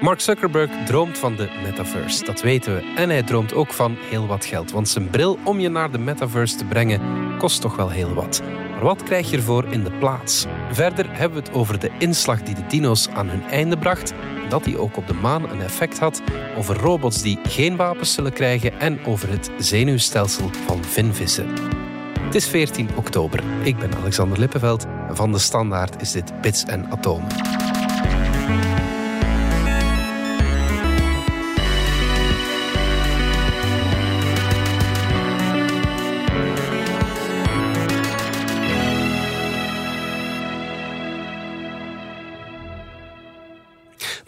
Mark Zuckerberg droomt van de metaverse, dat weten we. En hij droomt ook van heel wat geld. Want zijn bril om je naar de metaverse te brengen kost toch wel heel wat. Maar wat krijg je ervoor in de plaats? Verder hebben we het over de inslag die de dino's aan hun einde bracht. Dat die ook op de maan een effect had. Over robots die geen wapens zullen krijgen. En over het zenuwstelsel van vinvissen. Het is 14 oktober. Ik ben Alexander Lippenveld. En van de Standaard is dit Bits en Atomen.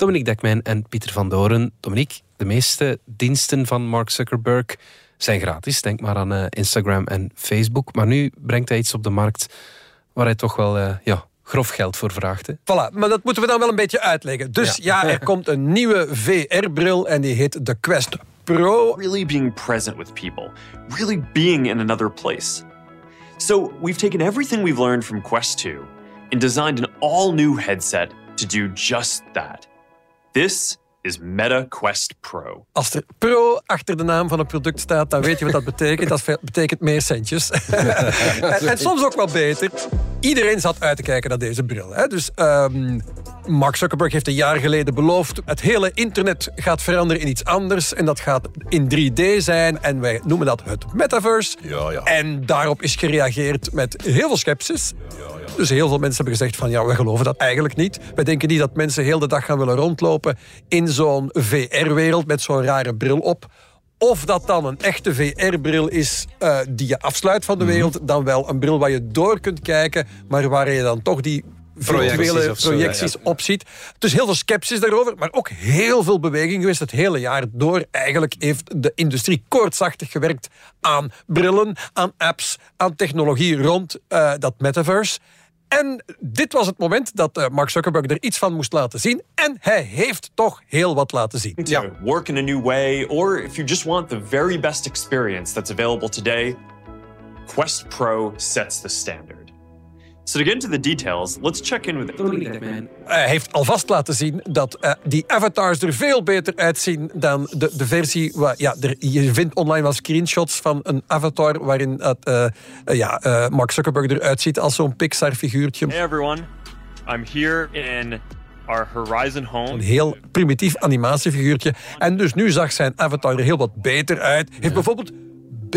Dominique Dekmijn en Pieter van Doren. Dominique, de meeste diensten van Mark Zuckerberg zijn gratis. Denk maar aan uh, Instagram en Facebook. Maar nu brengt hij iets op de markt waar hij toch wel uh, ja, grof geld voor vraagt. Hè? Voilà, maar dat moeten we dan wel een beetje uitleggen. Dus ja, ja er komt een nieuwe VR-bril en die heet de Quest Pro. Really being present with people. Really being in another place. So we've taken everything we've learned from Quest 2 and designed an all-new headset to do just that. This is Meta Quest Pro. Als er Pro achter de naam van een product staat, dan weet je wat dat betekent. Dat betekent meer centjes. en, soms ook wel beter. Iedereen zat uit te kijken naar deze bril. Hè? Dus um, Mark Zuckerberg heeft een jaar geleden beloofd... het hele internet gaat veranderen in iets anders. En dat gaat in 3D zijn. En wij noemen dat het metaverse. Ja, ja. En daarop is gereageerd met heel veel sceptisch. Dus heel veel mensen hebben gezegd van ja, we geloven dat eigenlijk niet. We denken niet dat mensen heel de dag gaan willen rondlopen in zo'n VR-wereld met zo'n rare bril op. Of dat dan een echte VR-bril is uh, die je afsluit van de mhm. wereld, dan wel een bril waar je door kunt kijken, maar waar je dan toch die virtuele projecties, op ziet. Dus heel veel sceptisch daarover, maar ook heel veel beweging geweest het hele jaar door. Eigenlijk heeft de industrie koortsachtig gewerkt aan brillen, aan apps, aan technologie rond uh, dat metaverse. En dit was het moment dat uh, Mark Zuckerberg er iets van moest laten zien. En hij heeft toch heel wat laten zien. Ja. Work in a new way, or if you just want the very best experience that's available today, Quest Pro sets the standard. So to get into the details, let's check in with Hij heeft alvast laten zien dat uh, die avatars er veel beter uitzien dan de, de versie... Waar, ja, er, je vindt online wel screenshots van een avatar waarin uh, uh, ja, Mark Zuckerberg eruit ziet als zo'n Pixar-figuurtje. Hey everyone, I'm here in our Horizon Home. Een heel primitief animatiefiguurtje. En dus nu zag zijn avatar er heel wat beter uit. Heeft bijvoorbeeld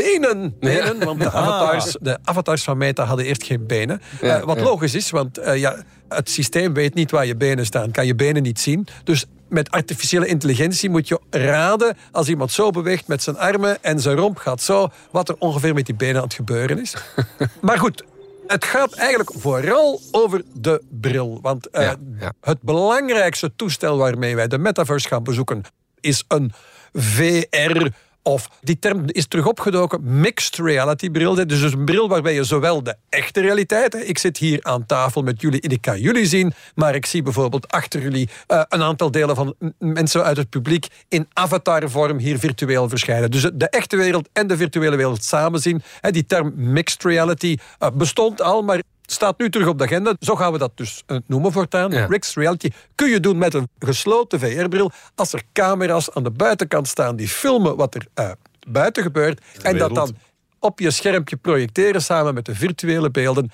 benen. benen want de avatars, de avatars van Meta hadden eerst geen benen. Uh, wat logisch is, want uh, ja, het systeem weet niet waar je benen staan. Kan je benen niet zien. Dus met artificiële intelligentie moet je raden... als iemand zo beweegt met zijn armen en zijn romp gaat zo... wat er ongeveer met die benen aan het gebeuren is. maar goed, het gaat eigenlijk vooral over de bril. Want uh, ja, ja. het belangrijkste toestel waarmee wij de metaverse gaan bezoeken... is een VR of die term is terug opgedoken, mixed reality bril. Dus een bril waarbij je zowel de echte realiteit, ik zit hier aan tafel met jullie en ik kan jullie zien, maar ik zie bijvoorbeeld achter jullie uh, een aantal delen van mensen uit het publiek in avatarvorm hier virtueel verschijnen. Dus de echte wereld en de virtuele wereld samen zien. Die term mixed reality uh, bestond al, maar staat nu terug op de agenda. Zo gaan we dat dus uh, noemen voortaan. Ja. Rick's Reality kun je doen met een gesloten VR-bril als er camera's aan de buitenkant staan die filmen wat er uh, buiten gebeurt. En dat dan op je schermpje projecteren samen met de virtuele beelden.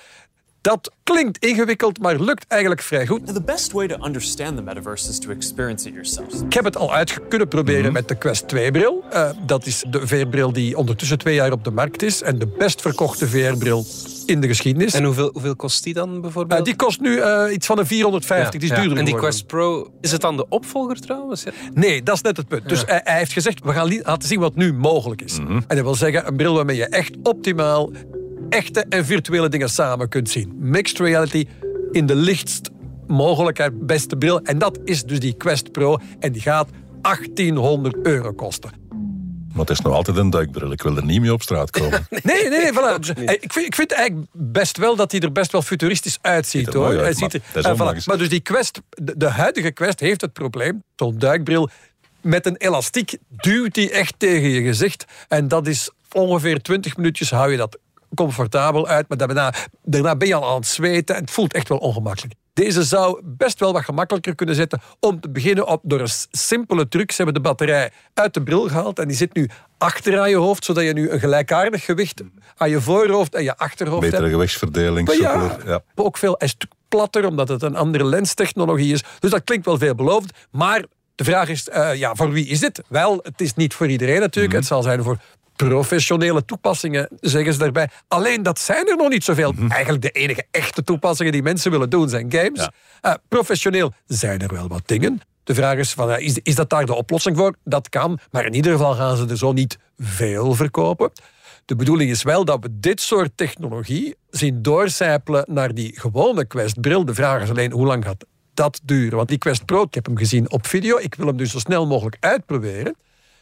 Dat klinkt ingewikkeld, maar lukt eigenlijk vrij goed. The best way to understand the metaverse is to experience it yourself. Ik heb het al uit kunnen proberen mhm. met de Quest 2-bril. Uh, dat is de VR-bril die ondertussen twee jaar op de markt is en de best verkochte VR-bril in de geschiedenis. En hoeveel, hoeveel kost die dan bijvoorbeeld? Uh, die kost nu uh, iets van een 450, die is duurder En die Quest Pro, is het dan de opvolger trouwens? Nee, dat is net het punt. Dus hij, hij, heeft gezegd, we gaan laten zien wat nu mogelijk is. Mm -hmm. En dat wil zeggen, een bril waarmee je echt optimaal echte en virtuele dingen samen kunt zien. Mixed reality in de lichtst mogelijkheid beste bril. En dat is dus die Quest Pro. En die gaat 1800 euro kosten. Maar het is nog altijd een duikbril. Ik wil er niet mee op straat komen. nee, nee, nee. Voilà. Ik, vind, ik vind eigenlijk best wel dat hij er best wel futuristisch uitziet. Hoor. hij ziet er, uh, voilà. Maar dus die Quest, de, de huidige Quest heeft het probleem. Zo'n duikbril met een elastiek duwt hij echt tegen je gezicht. En dat is ongeveer 20 minuutjes hou je dat comfortabel uit. Maar daarna, daarna ben je al aan het zweten en het voelt echt wel ongemakkelijk. Deze zou best wel wat gemakkelijker kunnen zetten om te beginnen op, door een simpele truc. Ze hebben de batterij uit de bril gehaald en die zit nu achter aan je hoofd, zodat je nu een gelijkaardig gewicht aan je voorhoofd en je achterhoofd Betere hebt. gewichtsverdeling, Maar ja, ook veel stuk platter, omdat het een andere lenstechnologie is. Dus dat klinkt wel veelbelovend. Maar de vraag is, eh, ja, voor wie is dit? Wel, het is niet voor iedereen natuurlijk. Het zal zijn voor professionele toepassingen, zeggen ze daarbij. Alleen dat zijn er nog niet zoveel. Eigenlijk de enige echte toepassingen die mensen willen doen zijn games. Ja. Eh, professioneel zijn er wel wat dingen. De vraag is, van, eh, is, is dat daar de oplossing voor? Dat kan, maar in ieder geval gaan ze er zo niet veel verkopen. De bedoeling is wel dat we dit soort technologie zien doorcijpelen naar die gewone Quest-bril. De vraag is alleen hoe lang gaat dat duren? Want die Quest Pro, ik heb hem gezien op video. Ik wil hem dus zo snel mogelijk uitproberen.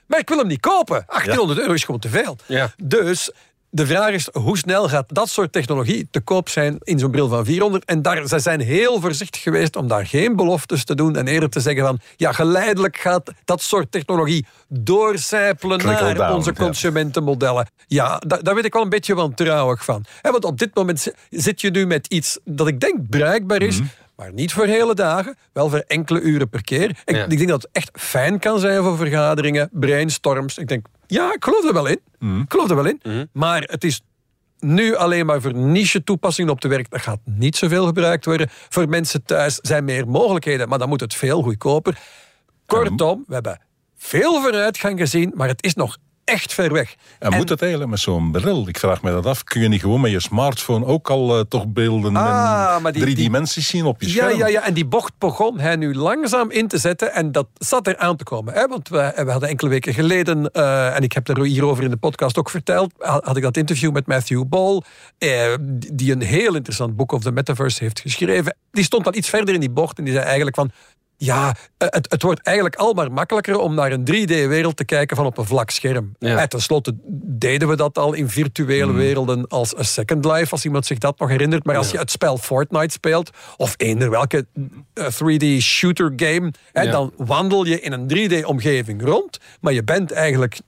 Maar ik wil hem niet kopen. 1800 euro is gewoon te veel. Ja. Dus de vraag is, hoe snel gaat dat soort technologie te koop zijn in zo'n bril van 400? En daar, zij zijn heel voorzichtig geweest om daar geen beloftes te doen en eerder te zeggen van, ja, geleidelijk gaat dat soort technologie doorcijpelen naar down, onze consumentenmodellen. Ja, da- daar weet ik wel een beetje wantrouwig van. Want op dit moment zi- zit je nu met iets dat ik denk bruikbaar is, maar niet voor hele dagen, wel voor enkele uren per keer. Ik, Ja. ik denk dat het echt fijn kan zijn voor vergaderingen, brainstorms. Ik denk, ja, ik geloof er wel in. Ik geloof er wel in. Maar het is nu alleen maar voor niche toepassingen op de werk. Dat gaat niet zoveel gebruikt worden. Voor mensen thuis zijn meer mogelijkheden, maar dan moet het veel goedkoper. Kortom, we hebben veel vooruitgang gezien, maar het is nog echt ver weg. En, moet het eigenlijk met zo'n bril? Ik vraag me dat af. Kun je niet gewoon met je smartphone ook al eh, toch beelden Ah, en die- drie die- dimensies zien op je Ja, scherm? ja, ja, en die bocht begon hij nu langzaam in te zetten. En dat zat er aan te komen. Hè? Want we, we hadden enkele weken geleden, eh, en ik heb er hierover in de podcast ook verteld, had ik dat interview met Matthew Ball, eh, die een heel interessant boek of the Metaverse heeft geschreven. Die stond dan iets verder in die bocht en die zei eigenlijk van. Ja, eh, het, het wordt eigenlijk al maar makkelijker om naar een 3D-wereld te kijken van op een vlak scherm. Ja. En tenslotte deden we dat al in virtuele werelden als A Second Life, als iemand zich dat nog herinnert. Maar als je het spel Fortnite speelt, of eender welke eh, 3D-shooter game, hè, Ja. dan wandel je in een 3D-omgeving rond, maar je bent eigenlijk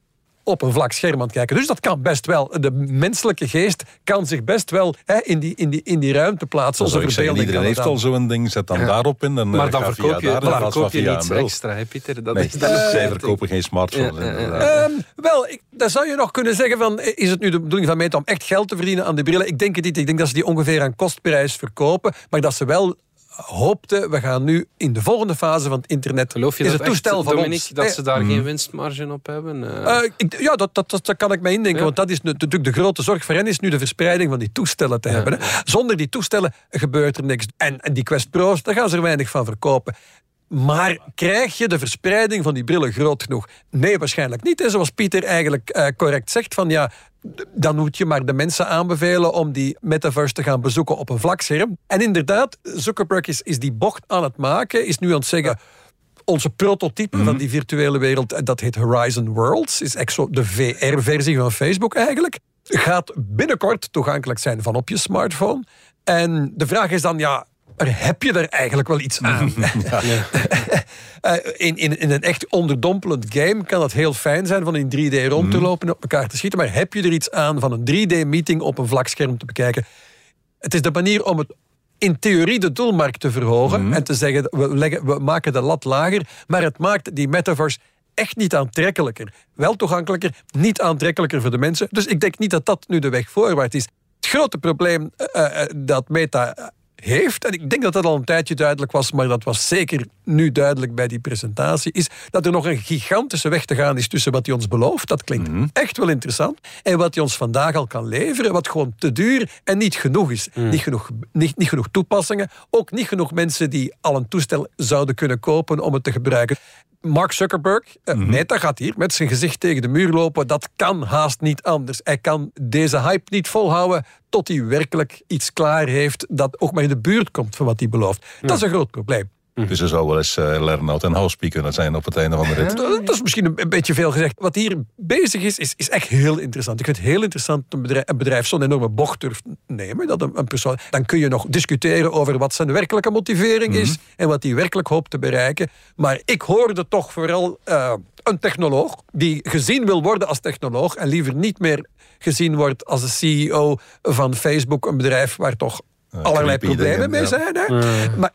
op een vlak scherm aan het kijken. Dus dat kan best wel. De menselijke geest kan zich best wel hè, in, die, in, die, in die ruimte plaatsen. Onze verbeelding iedereen heeft al zo'n ding, zet dan daarop in. En, Maar eh, dan verkoop via je, daar dan verkoop je niets extra, hè, Pieter? Dat Nee, is, dat zij verkopen geen smartphones. Ja, ja, ja. inderdaad. Ehm, wel, ik, dan zou je nog kunnen zeggen van, is het nu de bedoeling van Meta om echt geld te verdienen aan die brillen? Ik denk het niet. Ik denk dat ze die ongeveer aan kostprijs verkopen, maar dat ze wel hoopten, we gaan nu in de volgende fase van het internet, Geloof je is dat het toestel echt, van Dominique, ons. dat ze daar geen winstmarge op hebben? Eh, eh, ik- ja, dat, dat, dat, dat kan ik me indenken. Ja. Want dat is natuurlijk de grote zorg voor hen is nu de verspreiding van die toestellen te hebben. Hè. Zonder die toestellen gebeurt er niks. En, en die Quest Pro's, daar gaan ze er weinig van verkopen. Maar krijg je de verspreiding van die brillen groot genoeg? Nee, waarschijnlijk niet. hè. Zoals Pieter eigenlijk eh, correct zegt, van ja, dan moet je maar de mensen aanbevelen om die metaverse te gaan bezoeken op een vlakscherm. En inderdaad, Zuckerberg is, is die bocht aan het maken, is nu aan het zeggen onze prototype van die virtuele wereld, eh, dat heet Horizon Worlds, is echt zo de VR-versie van Facebook eigenlijk, gaat binnenkort toegankelijk zijn van op je smartphone. En de vraag is dan, ja, er heb je er eigenlijk wel iets aan? Eh, in, in, in een echt onderdompelend game kan het heel fijn zijn van in 3D rond te lopen en op elkaar te schieten, maar heb je er iets aan van een 3D-meeting op een vlak scherm te bekijken? Het is de manier om het in theorie de doelmarkt te verhogen en te zeggen, we, leggen, we maken de lat lager, maar het maakt die metaverse echt niet aantrekkelijker. Wel toegankelijker, niet aantrekkelijker voor de mensen. Dus ik denk niet dat dat nu de weg voorwaarts is. Het grote probleem eh, eh, dat Meta heeft, en ik denk dat dat al een tijdje duidelijk was, maar dat was zeker nu duidelijk bij die presentatie, is dat er nog een gigantische weg te gaan is tussen wat hij ons belooft, dat klinkt echt wel interessant, en wat hij ons vandaag al kan leveren, wat gewoon te duur en niet genoeg is. Niet, genoeg, niet, niet genoeg toepassingen, ook niet genoeg mensen die al een toestel zouden kunnen kopen om het te gebruiken. Mark Zuckerberg, eh, Meta gaat hier met zijn gezicht tegen de muur lopen. Dat kan haast niet anders. Hij kan deze hype niet volhouden tot hij werkelijk iets klaar heeft dat ook maar in de buurt komt van wat hij belooft. Dat is een groot probleem. Dus er zou wel eens uh, Lernout en Housepie kunnen zijn op het einde van de rit. Dat, dat is misschien een, een beetje veel gezegd. Wat hier bezig is, is, is echt heel interessant. Ik vind het heel interessant dat een bedrijf, een bedrijf zo'n enorme bocht durft nemen. Dat een, een persoon, dan kun je nog discussiëren over wat zijn werkelijke motivering is en wat hij werkelijk hoopt te bereiken. Maar ik hoorde toch vooral uh, een technoloog die gezien wil worden als technoloog en liever niet meer gezien wordt als de CEO van Facebook, een bedrijf waar toch allerlei problemen dingen, mee ja. zijn. Hè? Maar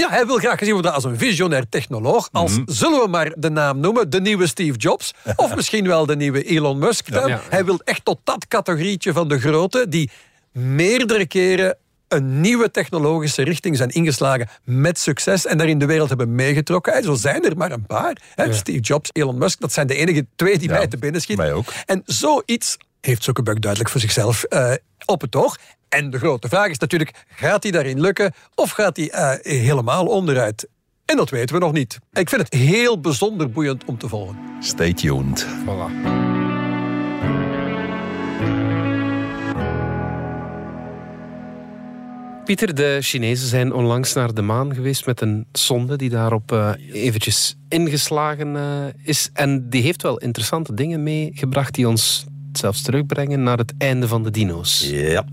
ja, hij wil graag gezien worden als een visionair technoloog. Als, Mhm. zullen we maar de naam noemen, de nieuwe Steve Jobs. Of misschien wel de nieuwe Elon Musk. Ja. Hij wil echt tot dat categorietje van de grote die meerdere keren een nieuwe technologische richting zijn ingeslagen met succes en daar in de wereld hebben meegetrokken. Zo zijn er maar een paar. Steve Jobs, Elon Musk, dat zijn de enige twee die mij te binnen schieten. En zoiets heeft Zuckerberg duidelijk voor zichzelf eh, op het oog. En de grote vraag is natuurlijk, gaat hij daarin lukken of gaat hij eh, helemaal onderuit? En dat weten we nog niet. Ik vind het heel bijzonder boeiend om te volgen. Stay tuned. Voilà. Pieter, de Chinezen zijn onlangs naar de maan geweest met een sonde die daarop eh, eventjes ingeslagen eh, is. En die heeft wel interessante dingen meegebracht die ons zelfs terugbrengen naar het einde van de dino's. Ja.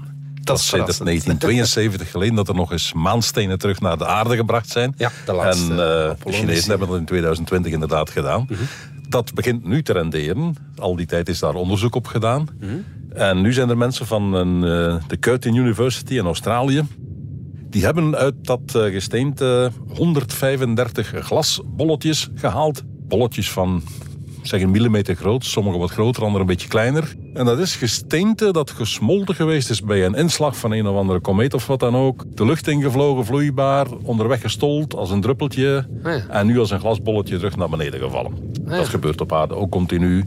Dat is sinds verrassend. 1972 geleden dat er nog eens maanstenen terug naar de aarde gebracht zijn. Ja, de laatste En eh, de. Chinezen hebben dat in 2020 inderdaad gedaan. Mhm. Dat begint nu te renderen. Al die tijd is daar onderzoek op gedaan. Mhm. En nu zijn er mensen van een, eh, de Curtin University in Australië. Die hebben uit dat eh, gesteente 135 glasbolletjes gehaald. Bolletjes van zeg een millimeter groot, sommige wat groter, andere een beetje kleiner. En dat is gesteente dat gesmolten geweest is bij een inslag van een of andere komeet of wat dan ook. De lucht ingevlogen, vloeibaar, onderweg gestold als een druppeltje. Ah ja. En nu als een glasbolletje terug naar beneden gevallen. ja. Dat gebeurt op aarde ook continu.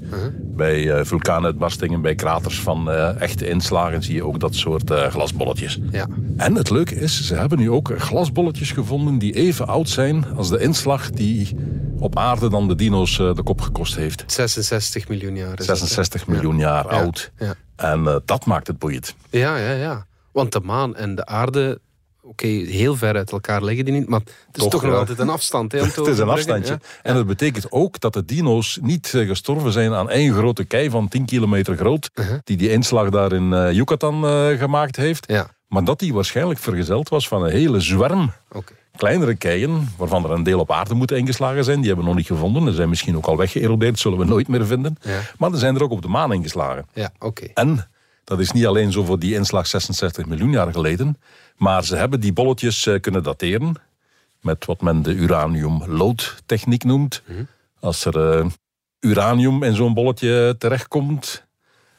Bij eh, vulkaanuitbarstingen, bij kraters van eh, echte inslagen zie je ook dat soort eh, glasbolletjes. Ja. En het leuke is, ze hebben nu ook glasbolletjes gevonden die even oud zijn als de inslag die op aarde dan de dino's eh, de kop gekost heeft. 66 miljoen jaar. is dat, hè? 66 miljoen jaar Ja, oud. ja. En eh, dat maakt het boeiend. Ja, ja, ja. Want de maan en de aarde, oké, heel ver uit elkaar liggen die niet, maar het is toch, Toch, nog altijd een afstand. Hè, Het is een afstandje. ja. En dat betekent ook dat de dino's niet eh, gestorven zijn aan één grote kei van 10 kilometer groot, die die inslag daar in eh, Yucatan gemaakt heeft. Ja, Maar dat die waarschijnlijk vergezeld was van een hele zwerm oké. Kleinere keien, waarvan er een deel op aarde moeten ingeslagen zijn. Die hebben we nog niet gevonden. Die zijn misschien ook al weggeërodeerd, zullen we nooit meer vinden. Ja. Maar er zijn er ook op de maan ingeslagen. Ja, oké. En dat is niet alleen zo voor die inslag 66 miljoen jaar geleden, maar ze hebben die bolletjes eh, kunnen dateren met wat men de uranium-loodtechniek noemt. Als er eh, uranium in zo'n bolletje terechtkomt,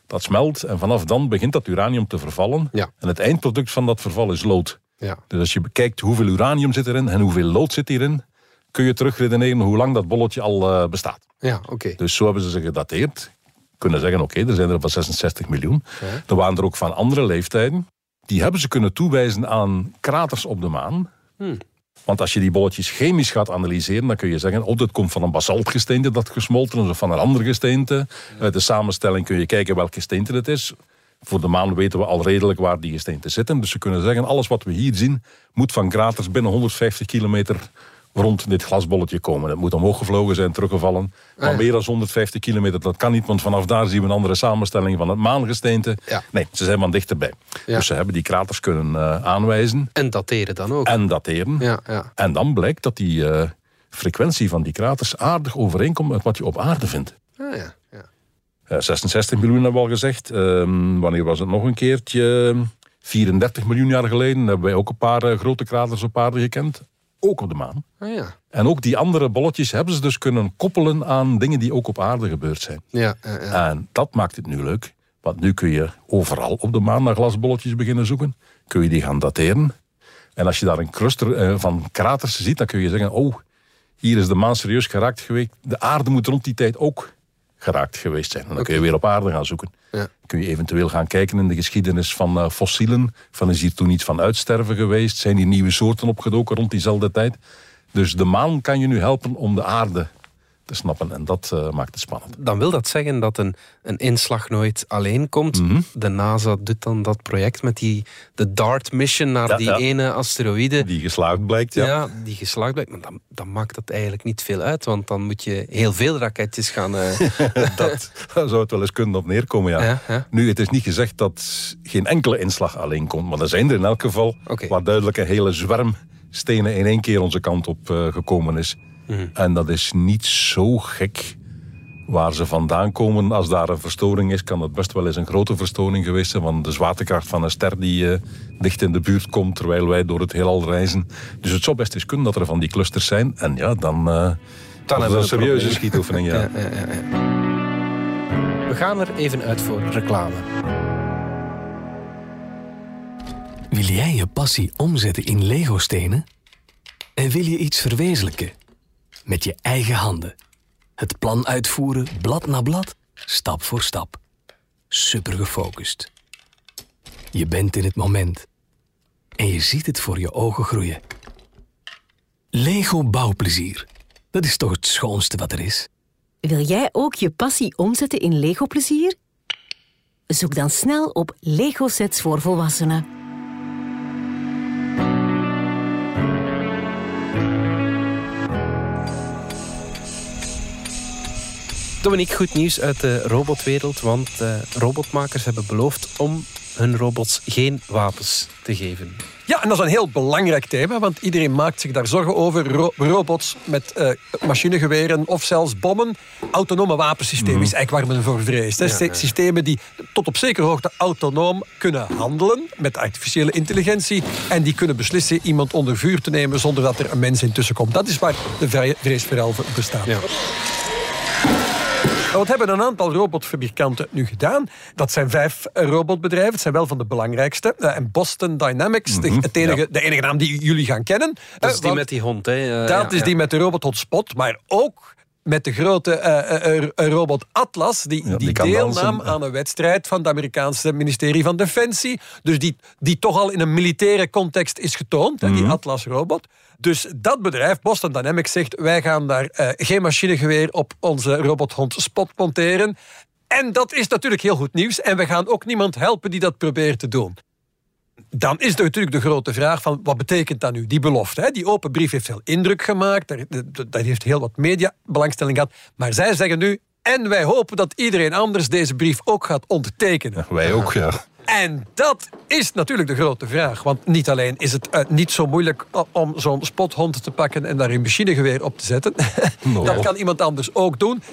dat smelt en vanaf dan begint dat uranium te vervallen. Ja. En het eindproduct van dat verval is lood. Ja. Dus als je bekijkt hoeveel uranium zit erin en hoeveel lood zit hierin, kun je terugredeneren hoe lang dat bolletje al eh, bestaat. Ja, oké. Dus zo hebben ze ze gedateerd. Kunnen zeggen, oké, er zijn er van 66 miljoen. Er waren er ook van andere leeftijden. Die hebben ze kunnen toewijzen aan kraters op de maan. Want als je die bolletjes chemisch gaat analyseren, dan kun je zeggen, oh, dit komt van een basaltgesteente dat gesmolten is, of van een ander gesteente. Uit de samenstelling kun je kijken welk gesteente het is. Voor de maan weten we al redelijk waar die gesteenten zitten. Dus ze kunnen zeggen, alles wat we hier zien, moet van kraters binnen 150 kilometer rond dit glasbolletje komen. Het moet omhoog gevlogen zijn, teruggevallen. Maar ja. meer dan 150 kilometer, dat kan niet, want vanaf daar zien we een andere samenstelling van het maangesteente. Ja. Nee, ze zijn van dichterbij. Ja. Dus ze hebben die kraters kunnen eh, aanwijzen En dateren dan ook. en dateren. Ja, ja. En dan blijkt dat die eh, frequentie van die kraters aardig overeenkomt met wat je op aarde vindt. Ah, ja, ja. 66 miljoen hebben we al gezegd. Ehm, wanneer was het nog een keertje? 34 miljoen jaar geleden hebben wij ook een paar eh, grote kraters op aarde gekend. Ook op de maan. Ah, ja. En ook die andere bolletjes hebben ze dus kunnen koppelen aan dingen die ook op aarde gebeurd zijn. Ja, ja, ja. En dat maakt het nu leuk. Want nu kun je overal op de maan naar glasbolletjes beginnen zoeken. Kun je die gaan dateren. En als je daar een cluster eh, van kraters ziet, dan kun je zeggen... oh, hier is de maan serieus geraakt geweest. De aarde moet rond die tijd ook geraakt geweest zijn. En dan kun je weer op aarde gaan zoeken. Ja. Kun je eventueel gaan kijken in de geschiedenis van eh, fossielen. Van is hier toen iets van uitsterven geweest? Zijn hier nieuwe soorten opgedoken rond diezelfde tijd? Dus de maan kan je nu helpen om de aarde te snappen. En dat eh, maakt het spannend. Dan wil dat zeggen dat een, een inslag nooit alleen komt. Mhm. De NASA doet dan dat project met die, de DART-mission naar Ja, die ja. ene asteroïde. Die geslaagd blijkt, ja. Ja, die geslaagd blijkt. Maar dan, dan maakt dat eigenlijk niet veel uit, want dan moet je heel veel raketjes gaan. eh, dat, daar zou het wel eens kunnen op neerkomen, ja. Nu, het is niet gezegd dat geen enkele inslag alleen komt. Maar er zijn er in elk geval waar duidelijk een hele zwerm stenen in één keer onze kant op eh, gekomen is. En dat is niet zo gek. waar ze vandaan komen. Als daar een verstoring is, kan dat best wel eens een grote verstoring geweest zijn. Want de zwaartekracht van een ster die uh, dicht in de buurt komt terwijl wij door het heelal reizen. Dus het zou best eens kunnen dat er van die clusters zijn. En ja, dan, uh, dan hebben we een serieuze schietoefening. Ja. ja, ja, ja. We gaan er even uit voor reclame. Wil jij je passie omzetten in Lego-stenen? En wil je iets verwezenlijken? Met je eigen handen. Het plan uitvoeren, blad na blad, stap voor stap. Super gefocust. Je bent in het moment. En je ziet het voor je ogen groeien. Lego bouwplezier. Dat is toch het schoonste wat er is? Wil jij ook je passie omzetten in Lego-plezier? Zoek dan snel op Lego-sets voor volwassenen. Dominique, goed nieuws uit de robotwereld, want uh, robotmakers hebben beloofd om hun robots geen wapens te geven. Ja, en dat is een heel belangrijk thema, want iedereen maakt zich daar zorgen over. robots met uh, machinegeweren of zelfs bommen. Autonome wapensystemen mm. is eigenlijk waar men voor vreest. Ja, Systemen die tot op zekere hoogte autonoom kunnen handelen met artificiële intelligentie en die kunnen beslissen iemand onder vuur te nemen zonder dat er een mens intussen komt. Dat is waar de vrees vooral bestaat. Ja. Wat hebben een aantal robotfabrikanten nu gedaan? Dat zijn vijf robotbedrijven. Het zijn wel van de belangrijkste. Uh, en Boston Dynamics, de, mhm, enige, de enige naam die jullie gaan kennen. Dat is uh, die met die hond, hè? Dat is die met de robothond Spot. Maar ook met de grote uh, robot Atlas, die, die, deelnam aan een wedstrijd van het Amerikaanse ministerie van Defensie. Dus die, die toch al in een militaire context is getoond, die mhm. Atlas-robot. Dus dat bedrijf, Boston Dynamics, zegt: wij gaan daar uh, geen machinegeweer op onze robothond Spot monteren. En dat is natuurlijk heel goed nieuws. En we gaan ook niemand helpen die dat probeert te doen. Dan is er natuurlijk de grote vraag van wat betekent dat nu, die belofte. Hè? Die open brief heeft veel indruk gemaakt, dat heeft heel wat media belangstelling gehad. Maar zij zeggen nu, en wij hopen dat iedereen anders deze brief ook gaat ondertekenen. wij ook, ja. En dat is natuurlijk de grote vraag. Want niet alleen is het uh, niet zo moeilijk om zo'n spothond te pakken en daar een machinegeweer op te zetten. Dat kan iemand anders ook doen.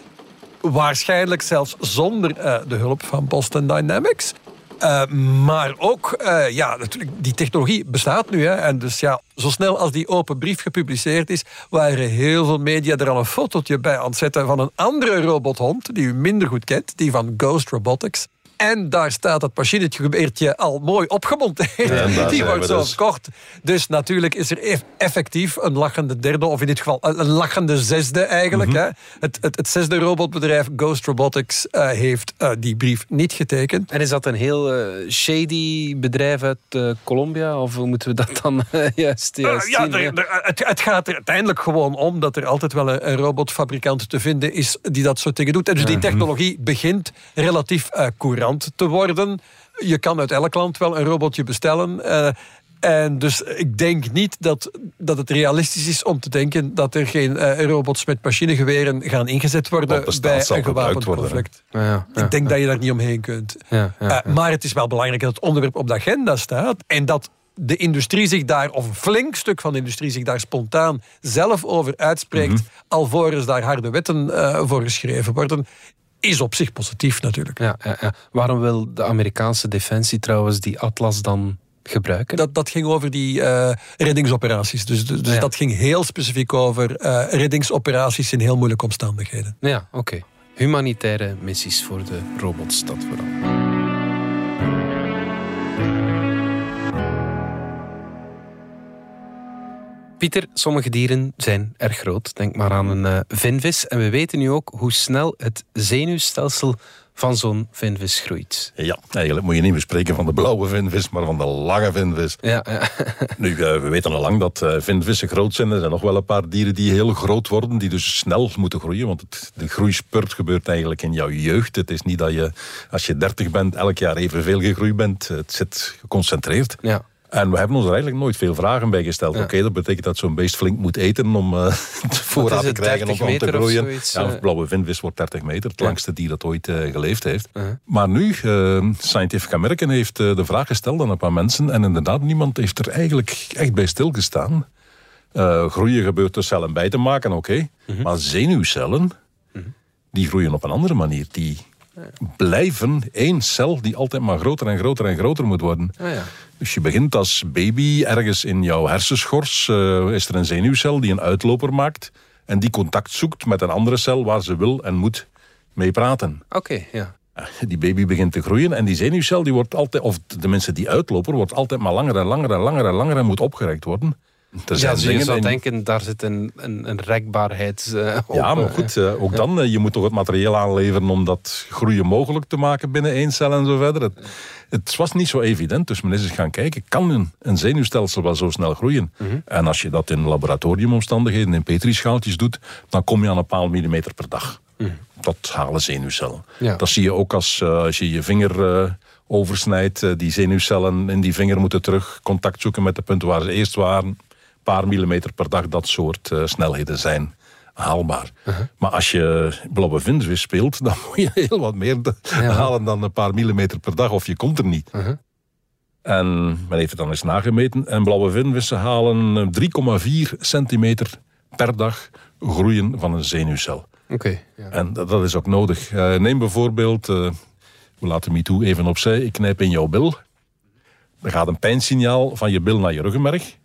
Waarschijnlijk zelfs zonder uh, de hulp van Boston Dynamics. Uh, maar ook, uh, ja, natuurlijk, die technologie bestaat nu. Hè, en dus ja, zo snel als die open brief gepubliceerd is, waren heel veel media er al een fotootje bij aan het zetten van een andere robothond, die u minder goed kent, die van Ghost Robotics. En daar staat het machinetje al mooi opgemonteerd. Die wordt zo dus. kort. Dus natuurlijk is er effectief een lachende derde, of in dit geval een lachende zesde eigenlijk. Mhm. hè. Het, het, het, zesde robotbedrijf Ghost Robotics uh, heeft uh, die brief niet getekend. En is dat een heel uh, shady bedrijf uit Colombia? Of hoe moeten we dat dan juist, juist ja, zien? het, het, gaat er uiteindelijk gewoon om dat er altijd wel een, een, robotfabrikant te vinden is die dat zo tegen doet. En dus die mhm. technologie begint relatief courant te worden. Je kan uit elk land wel een robotje bestellen. Uh, en dus ik denk niet dat, dat het realistisch is om te denken dat er geen uh, robots met machinegeweren gaan ingezet worden bij een gewapend conflict. Ja, ja, ik denk dat je daar niet omheen kunt. Uh, maar het is wel belangrijk dat het onderwerp op de agenda staat en dat de industrie zich daar, of een flink stuk van de industrie zich daar spontaan zelf over uitspreekt, mm -hmm. alvorens daar harde wetten uh, voor geschreven worden is op zich positief natuurlijk. Ja, ja, ja. Waarom wil de Amerikaanse defensie trouwens die Atlas dan gebruiken? Dat, dat ging over die uh, reddingsoperaties. Dus, dus, dus dat ging heel specifiek over uh, reddingsoperaties in heel moeilijke omstandigheden. Ja, oké. Humanitaire missies voor de robots, dat vooral. Pieter, sommige dieren zijn erg groot. Denk maar aan een uh, vinvis. En we weten nu ook hoe snel het zenuwstelsel van zo'n vinvis groeit. Ja, eigenlijk moet je niet meer spreken van de blauwe vinvis, maar van de lange vinvis. Ja, ja. nu, uh, we weten al lang dat uh, vinvissen groot zijn. Er zijn nog wel een paar dieren die heel groot worden, die dus snel moeten groeien. Want het, de groeispurt gebeurt eigenlijk in jouw jeugd. Het is niet dat je, als je 30 bent, elk jaar evenveel gegroeid bent. Het zit geconcentreerd. Ja. En we hebben ons er eigenlijk nooit veel vragen bij gesteld. Oké, dat betekent dat zo'n beest flink moet eten om uh, voorraad te krijgen om, om te groeien. ja, een blauwe vinvis wordt 30 meter, het langste dier dat ooit uh, geleefd heeft. Maar nu, Scientific American heeft de vraag gesteld aan een paar mensen en inderdaad, niemand heeft er eigenlijk echt bij stilgestaan. groeien gebeurt door cellen bij te maken, oké. Mhm. Maar zenuwcellen, mhm. Die groeien op een andere manier. Die blijven één cel die altijd maar groter en groter en groter moet worden. Ah, ja. Dus je begint als baby ergens in jouw hersenschors. eh, is er een zenuwcel die een uitloper maakt. En die contact zoekt met een andere cel waar ze wil en moet mee praten. Oké, ja. Die baby begint te groeien en die zenuwcel die wordt altijd, of tenminste die uitloper, wordt altijd maar langer en langer en langer en langer en moet opgerekt worden. Er Ja, je zou denken, daar zit een, een, een rekbaarheid eh, op. Ja, maar eh. goed, eh, ook dan, je moet toch het materiaal aanleveren om dat groeien mogelijk te maken binnen één cel en zo verder. Het, het was niet zo evident, dus men is eens gaan kijken, kan een, een zenuwstelsel wel zo snel groeien? En als je dat in laboratoriumomstandigheden, in petrischaaltjes doet, dan kom je aan een paar millimeter per dag. Dat halen zenuwcellen. Ja. Dat zie je ook als, als je je vinger oversnijdt. die zenuwcellen in die vinger moeten terug contact zoeken met de punten waar ze eerst waren. Paar millimeter per dag, dat soort eh, snelheden zijn haalbaar. Maar als je blauwe vindvis speelt, dan moet je heel wat meer halen dan een paar millimeter per dag, of je komt er niet. En men heeft het dan eens nagemeten. En blauwe vinvissen halen eh, 3,4 centimeter per dag groeien van een zenuwcel. Oké, ja. En dat, dat is ook nodig. Eh, neem bijvoorbeeld, eh, we laten MeToo even opzij, ik knijp in jouw bil. Er gaat een pijnsignaal van je bil naar je ruggenmerg.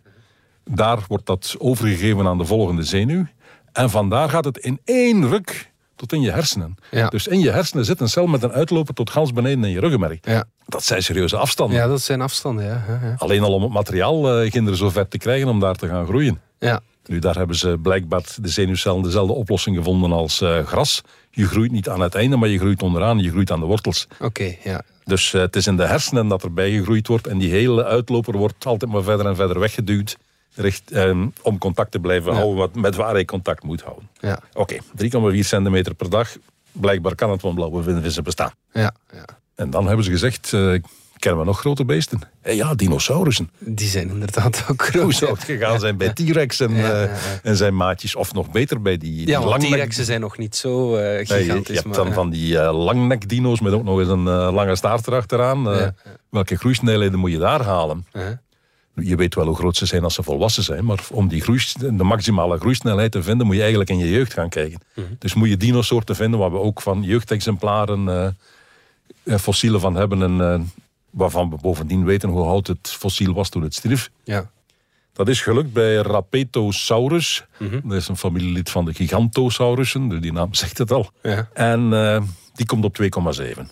Daar wordt dat overgegeven aan de volgende zenuw. En vandaar gaat het in één ruk tot in je hersenen. Ja. Dus in je hersenen zit een cel met een uitloper tot gans beneden in je ruggenmerg. Ja. Dat zijn serieuze afstanden. ja, dat zijn afstanden, ja. ja, ja. Alleen al om het materiaal uh, kinderen zo ver te krijgen om daar te gaan groeien. ja. Nu, daar hebben ze blijkbaar de zenuwcellen dezelfde oplossing gevonden als eh, gras. Je groeit niet aan het einde, maar je groeit onderaan. Je groeit aan de wortels. Oké, ja. Dus eh, het is in de hersenen dat erbij gegroeid wordt. En die hele uitloper wordt altijd maar verder en verder weggeduwd. Richt, eh, om contact te blijven houden wat, met waar hij contact moet houden. Ja, Oké, 3,4 centimeter per dag. Blijkbaar kan het van blauwe vinvissen bestaan. ja, ja. En dan hebben ze gezegd, eh, kennen we nog grote beesten? Eh, ja, dinosaurussen. Die zijn inderdaad ook groot. Hoe zou het gegaan zijn bij T-Rex en, eh, en zijn maatjes? Of nog beter bij die, die Ja, want langnek- T-Rexen zijn nog niet zo Nee, je, gigantisch. je hebt dan van die langnek-dino's met ook nog eens een lange staart erachteraan. Welke groeisnelheden moet je daar halen? Je weet wel hoe groot ze zijn als ze volwassen zijn, maar om die groei, de maximale groeisnelheid te vinden, moet je eigenlijk in je jeugd gaan kijken. Mhm. Dus moet je dinosoorten vinden waar we ook van jeugdexemplaren eh, eh, fossielen van hebben en eh, waarvan we bovendien weten hoe oud het fossiel was toen het stierf. Ja. Dat is gelukt bij Rapetosaurus. Mhm. Dat is een familielid van de Gigantosaurussen, dus die naam zegt het al. Ja. En die komt op 2,7.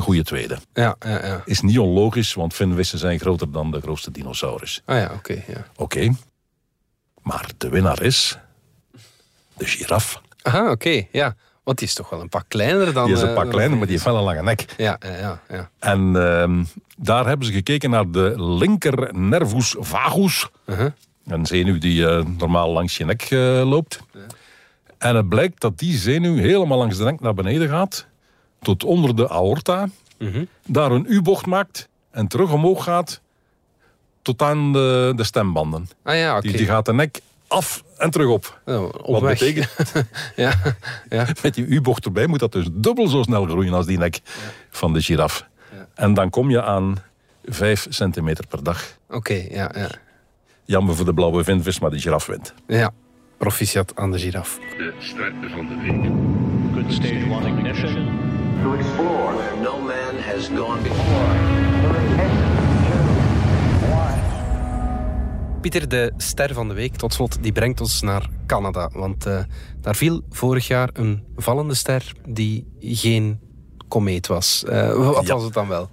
Een goede tweede. Ja, ja, ja. Is niet onlogisch, want vinvissen zijn groter dan de grootste dinosaurus. Ah ja, oké. ja. Oké. Maar de winnaar is... De giraf. Aha, oké, ja. Want die is toch wel een pak kleiner dan... Die is een eh, pak dan kleiner, maar die heeft wel een lange nek. Ja, ja, ja. ja. En ehm, daar hebben ze gekeken naar de linker nervus vagus. Uh-huh. Een zenuw die eh, normaal langs je nek eh, loopt. En het blijkt dat die zenuw helemaal langs de nek naar beneden gaat. Tot onder de aorta. Mhm. Daar een U-bocht maakt. En terug omhoog gaat. Tot aan de, de stembanden. Ah ja, oké. Die, die gaat de nek af en terug op. Oh, op Wat weg. betekent, ja, ja. met die U-bocht erbij moet dat dus dubbel zo snel groeien als die nek van de giraf. En dan kom je aan 5 centimeter per dag. Oké, ja, ja. Jammer voor de blauwe vinvis, maar de giraf wint. Ja, proficiat aan de giraf. De start van de week. Good stage one ignition. To explore where no man has gone before. Pieter, de ster van de week, tot slot, die brengt ons naar Canada. Want eh, daar viel vorig jaar een vallende ster die geen komeet was. Eh, wat Ja. was het dan wel?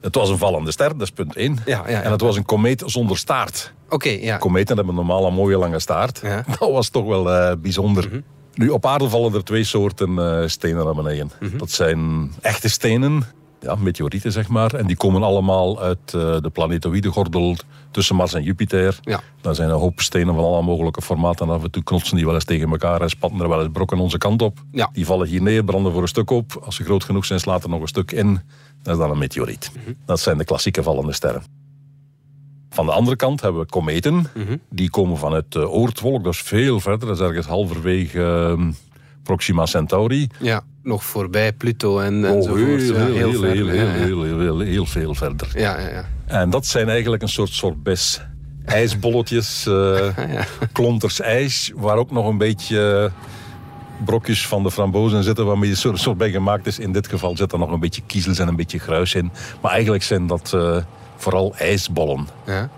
Het was een vallende ster, dat is punt 1. Ja, ja, ja. En het was een komeet zonder staart. Oké, ja. Kometen hebben normaal een mooie lange staart. Ja. Dat was toch wel eh, bijzonder. Nu, op aarde vallen er twee soorten eh, stenen naar beneden. Dat zijn echte stenen, ja, meteorieten zeg maar. En die komen allemaal uit eh, de planetoïde gordel tussen Mars en Jupiter. Ja. Daar zijn een hoop stenen van alle mogelijke formaten. En af en toe knotsen die wel eens tegen elkaar en spatten er wel eens brokken onze kant op. Ja. Die vallen hier neer, branden voor een stuk op. Als ze groot genoeg zijn, slaat er nog een stuk in. Dat is dan een meteoriet. Dat zijn de klassieke vallende sterren. Van de andere kant hebben we kometen. Die komen vanuit de Oortwolk, dat is veel verder. Dat is ergens halverwege ehm, Proxima Centauri. Ja, nog voorbij Pluto en, Oh, enzovoort. heel, heel, heel, ver. heel, Ja, heel, ja. heel, heel, heel, heel veel verder. Ja, ja, ja. En dat zijn eigenlijk een soort sorbets. IJsbolletjes, eh, ja. klonters ijs, waar ook nog een beetje brokjes van de frambozen zitten waarmee het soort, soort bij gemaakt is. In dit geval zit er nog een beetje kiezels en een beetje gruis in. Maar eigenlijk zijn dat eh, vooral ijsbollen. Ja.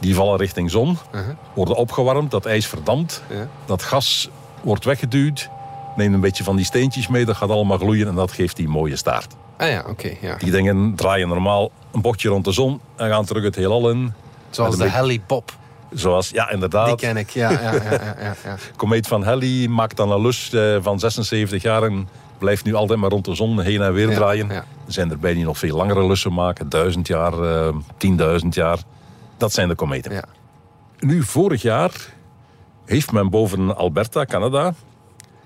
Die vallen richting zon, Uh-huh. worden opgewarmd, dat ijs verdampt. Ja. Dat gas wordt weggeduwd, neemt een beetje van die steentjes mee, dat gaat allemaal gloeien en dat geeft die mooie staart. Ah ja, oké. ja. Die dingen draaien normaal een bochtje rond de zon en gaan terug het heelal in. Zoals de Halley Bob. Zoals, ja Die inderdaad, ken ik, ja. ja, ja, ja, ja, komeet van Halley maakt dan een lus eh, van 76 jaar en blijft nu altijd maar rond de zon heen en weer draaien. Er zijn erbij die nog veel langere lussen maken, duizend jaar, eh, tienduizend jaar. Dat zijn de kometen. Ja. Nu, vorig jaar heeft men boven Alberta, Canada,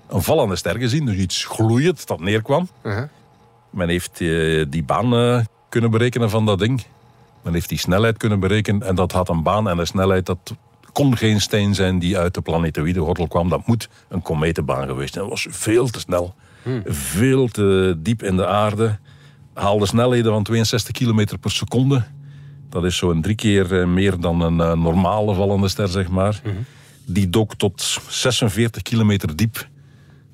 een vallende ster gezien. Dus iets gloeiend dat neerkwam. Uh-huh. Men heeft eh, die baan eh, kunnen berekenen van dat ding. Men heeft die snelheid kunnen berekenen. En dat had een baan en een snelheid. Dat kon geen steen zijn die uit de planetoïdegordel kwam. Dat moet een kometenbaan geweest zijn. Dat was veel te snel. Veel te diep in de aarde. Haalde snelheden van 62 km per seconde. Dat is zo'n drie keer eh, meer dan een eh, normale vallende ster, zeg maar. Die dook tot 46 kilometer diep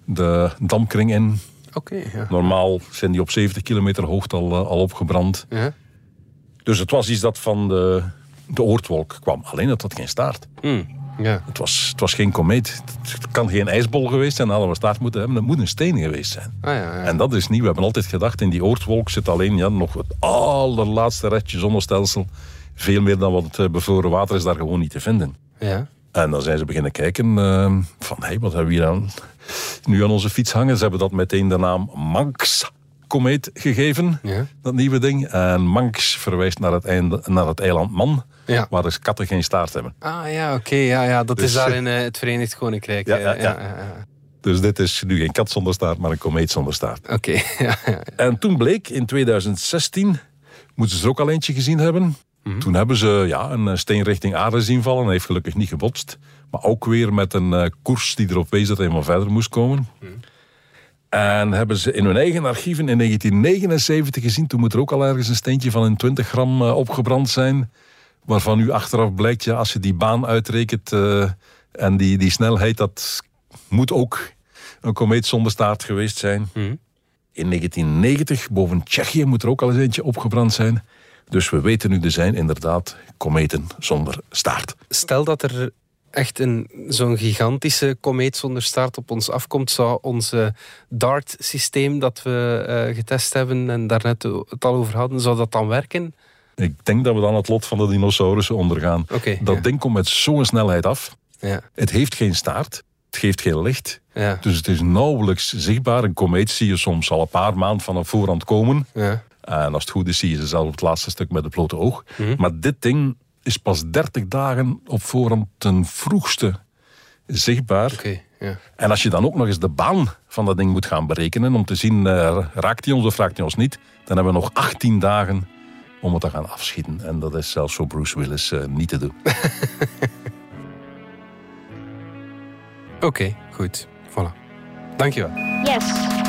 de dampkring in. Ja. Normaal zijn die op 70 kilometer hoogte al, eh, al opgebrand. Ja. Dus het was iets dat van de, de oortwolk kwam. Alleen het had geen staart. Hm, ja. Het was, het was geen komeet. Het kan geen ijsbol geweest zijn. Hadden we staart moeten hebben. Het moet een steen geweest zijn. Ah ja, ja. En dat is niet. We hebben altijd gedacht, in die oortwolk zit alleen ja, nog het allerlaatste restje zonnestelsel. Veel meer dan wat eh, bevroren water is daar gewoon niet te vinden. ja. En dan zijn ze beginnen kijken eh, van, hé, wat hebben we hier aan, nu aan onze fiets hangen? Ze hebben dat meteen de naam Manx-komeet gegeven, Ja. dat nieuwe ding. En Manx verwijst naar het, einde, naar het eiland Man, Ja. waar dus katten geen staart hebben. Ah ja, oké. ja, ja. Dat Dus, is daar eh, in eh, het Verenigd Koninkrijk. Ja, eh, ja, ja. Dus dit is nu geen kat zonder staart, maar een komeet zonder staart. Oké, ja, ja. En toen bleek, in 2016, moeten ze er ook al eentje gezien hebben. Toen hebben ze ja, een eh, steen richting aarde zien vallen. Hij heeft gelukkig niet gebotst. Maar ook weer met een koers die erop wees dat hij maar verder moest komen. En hebben ze in hun eigen archieven in 1979 gezien. Toen moet er ook al ergens een steentje van een 20 gram opgebrand zijn. Waarvan nu achteraf blijkt, ja, als je die baan uitrekent eh, en die, die snelheid, dat moet ook een komeet zonder staart geweest zijn. In 1990, boven Tsjechië, moet er ook al eens eentje opgebrand zijn. Dus we weten nu, er zijn inderdaad kometen zonder staart. Stel dat er echt een, zo'n gigantische komeet zonder staart op ons afkomt, zou ons DART-systeem dat we eh, getest hebben en daarnet het al over hadden, zou dat dan werken? Ik denk dat we dan het lot van de dinosaurussen ondergaan. Dat ja. ding komt met zo'n snelheid af. Ja, Het heeft geen staart. Het geeft geen licht. ja, Dus het is nauwelijks zichtbaar. Een komeet zie je soms al een paar maanden van een voorhand komen. ja. En als het goed is, zie je ze zelf het laatste stuk met het blote oog. Mhm. Maar dit ding is pas 30 dagen op voorhand ten vroegste zichtbaar. Ja. En als je dan ook nog eens de baan van dat ding moet gaan berekenen... om te zien, eh, raakt hij ons of raakt hij ons niet... dan hebben we nog 18 dagen om het te gaan afschieten. En dat is zelfs voor Bruce Willis eh, niet te doen. Oké, goed. Voilà. Dankjewel. Yes,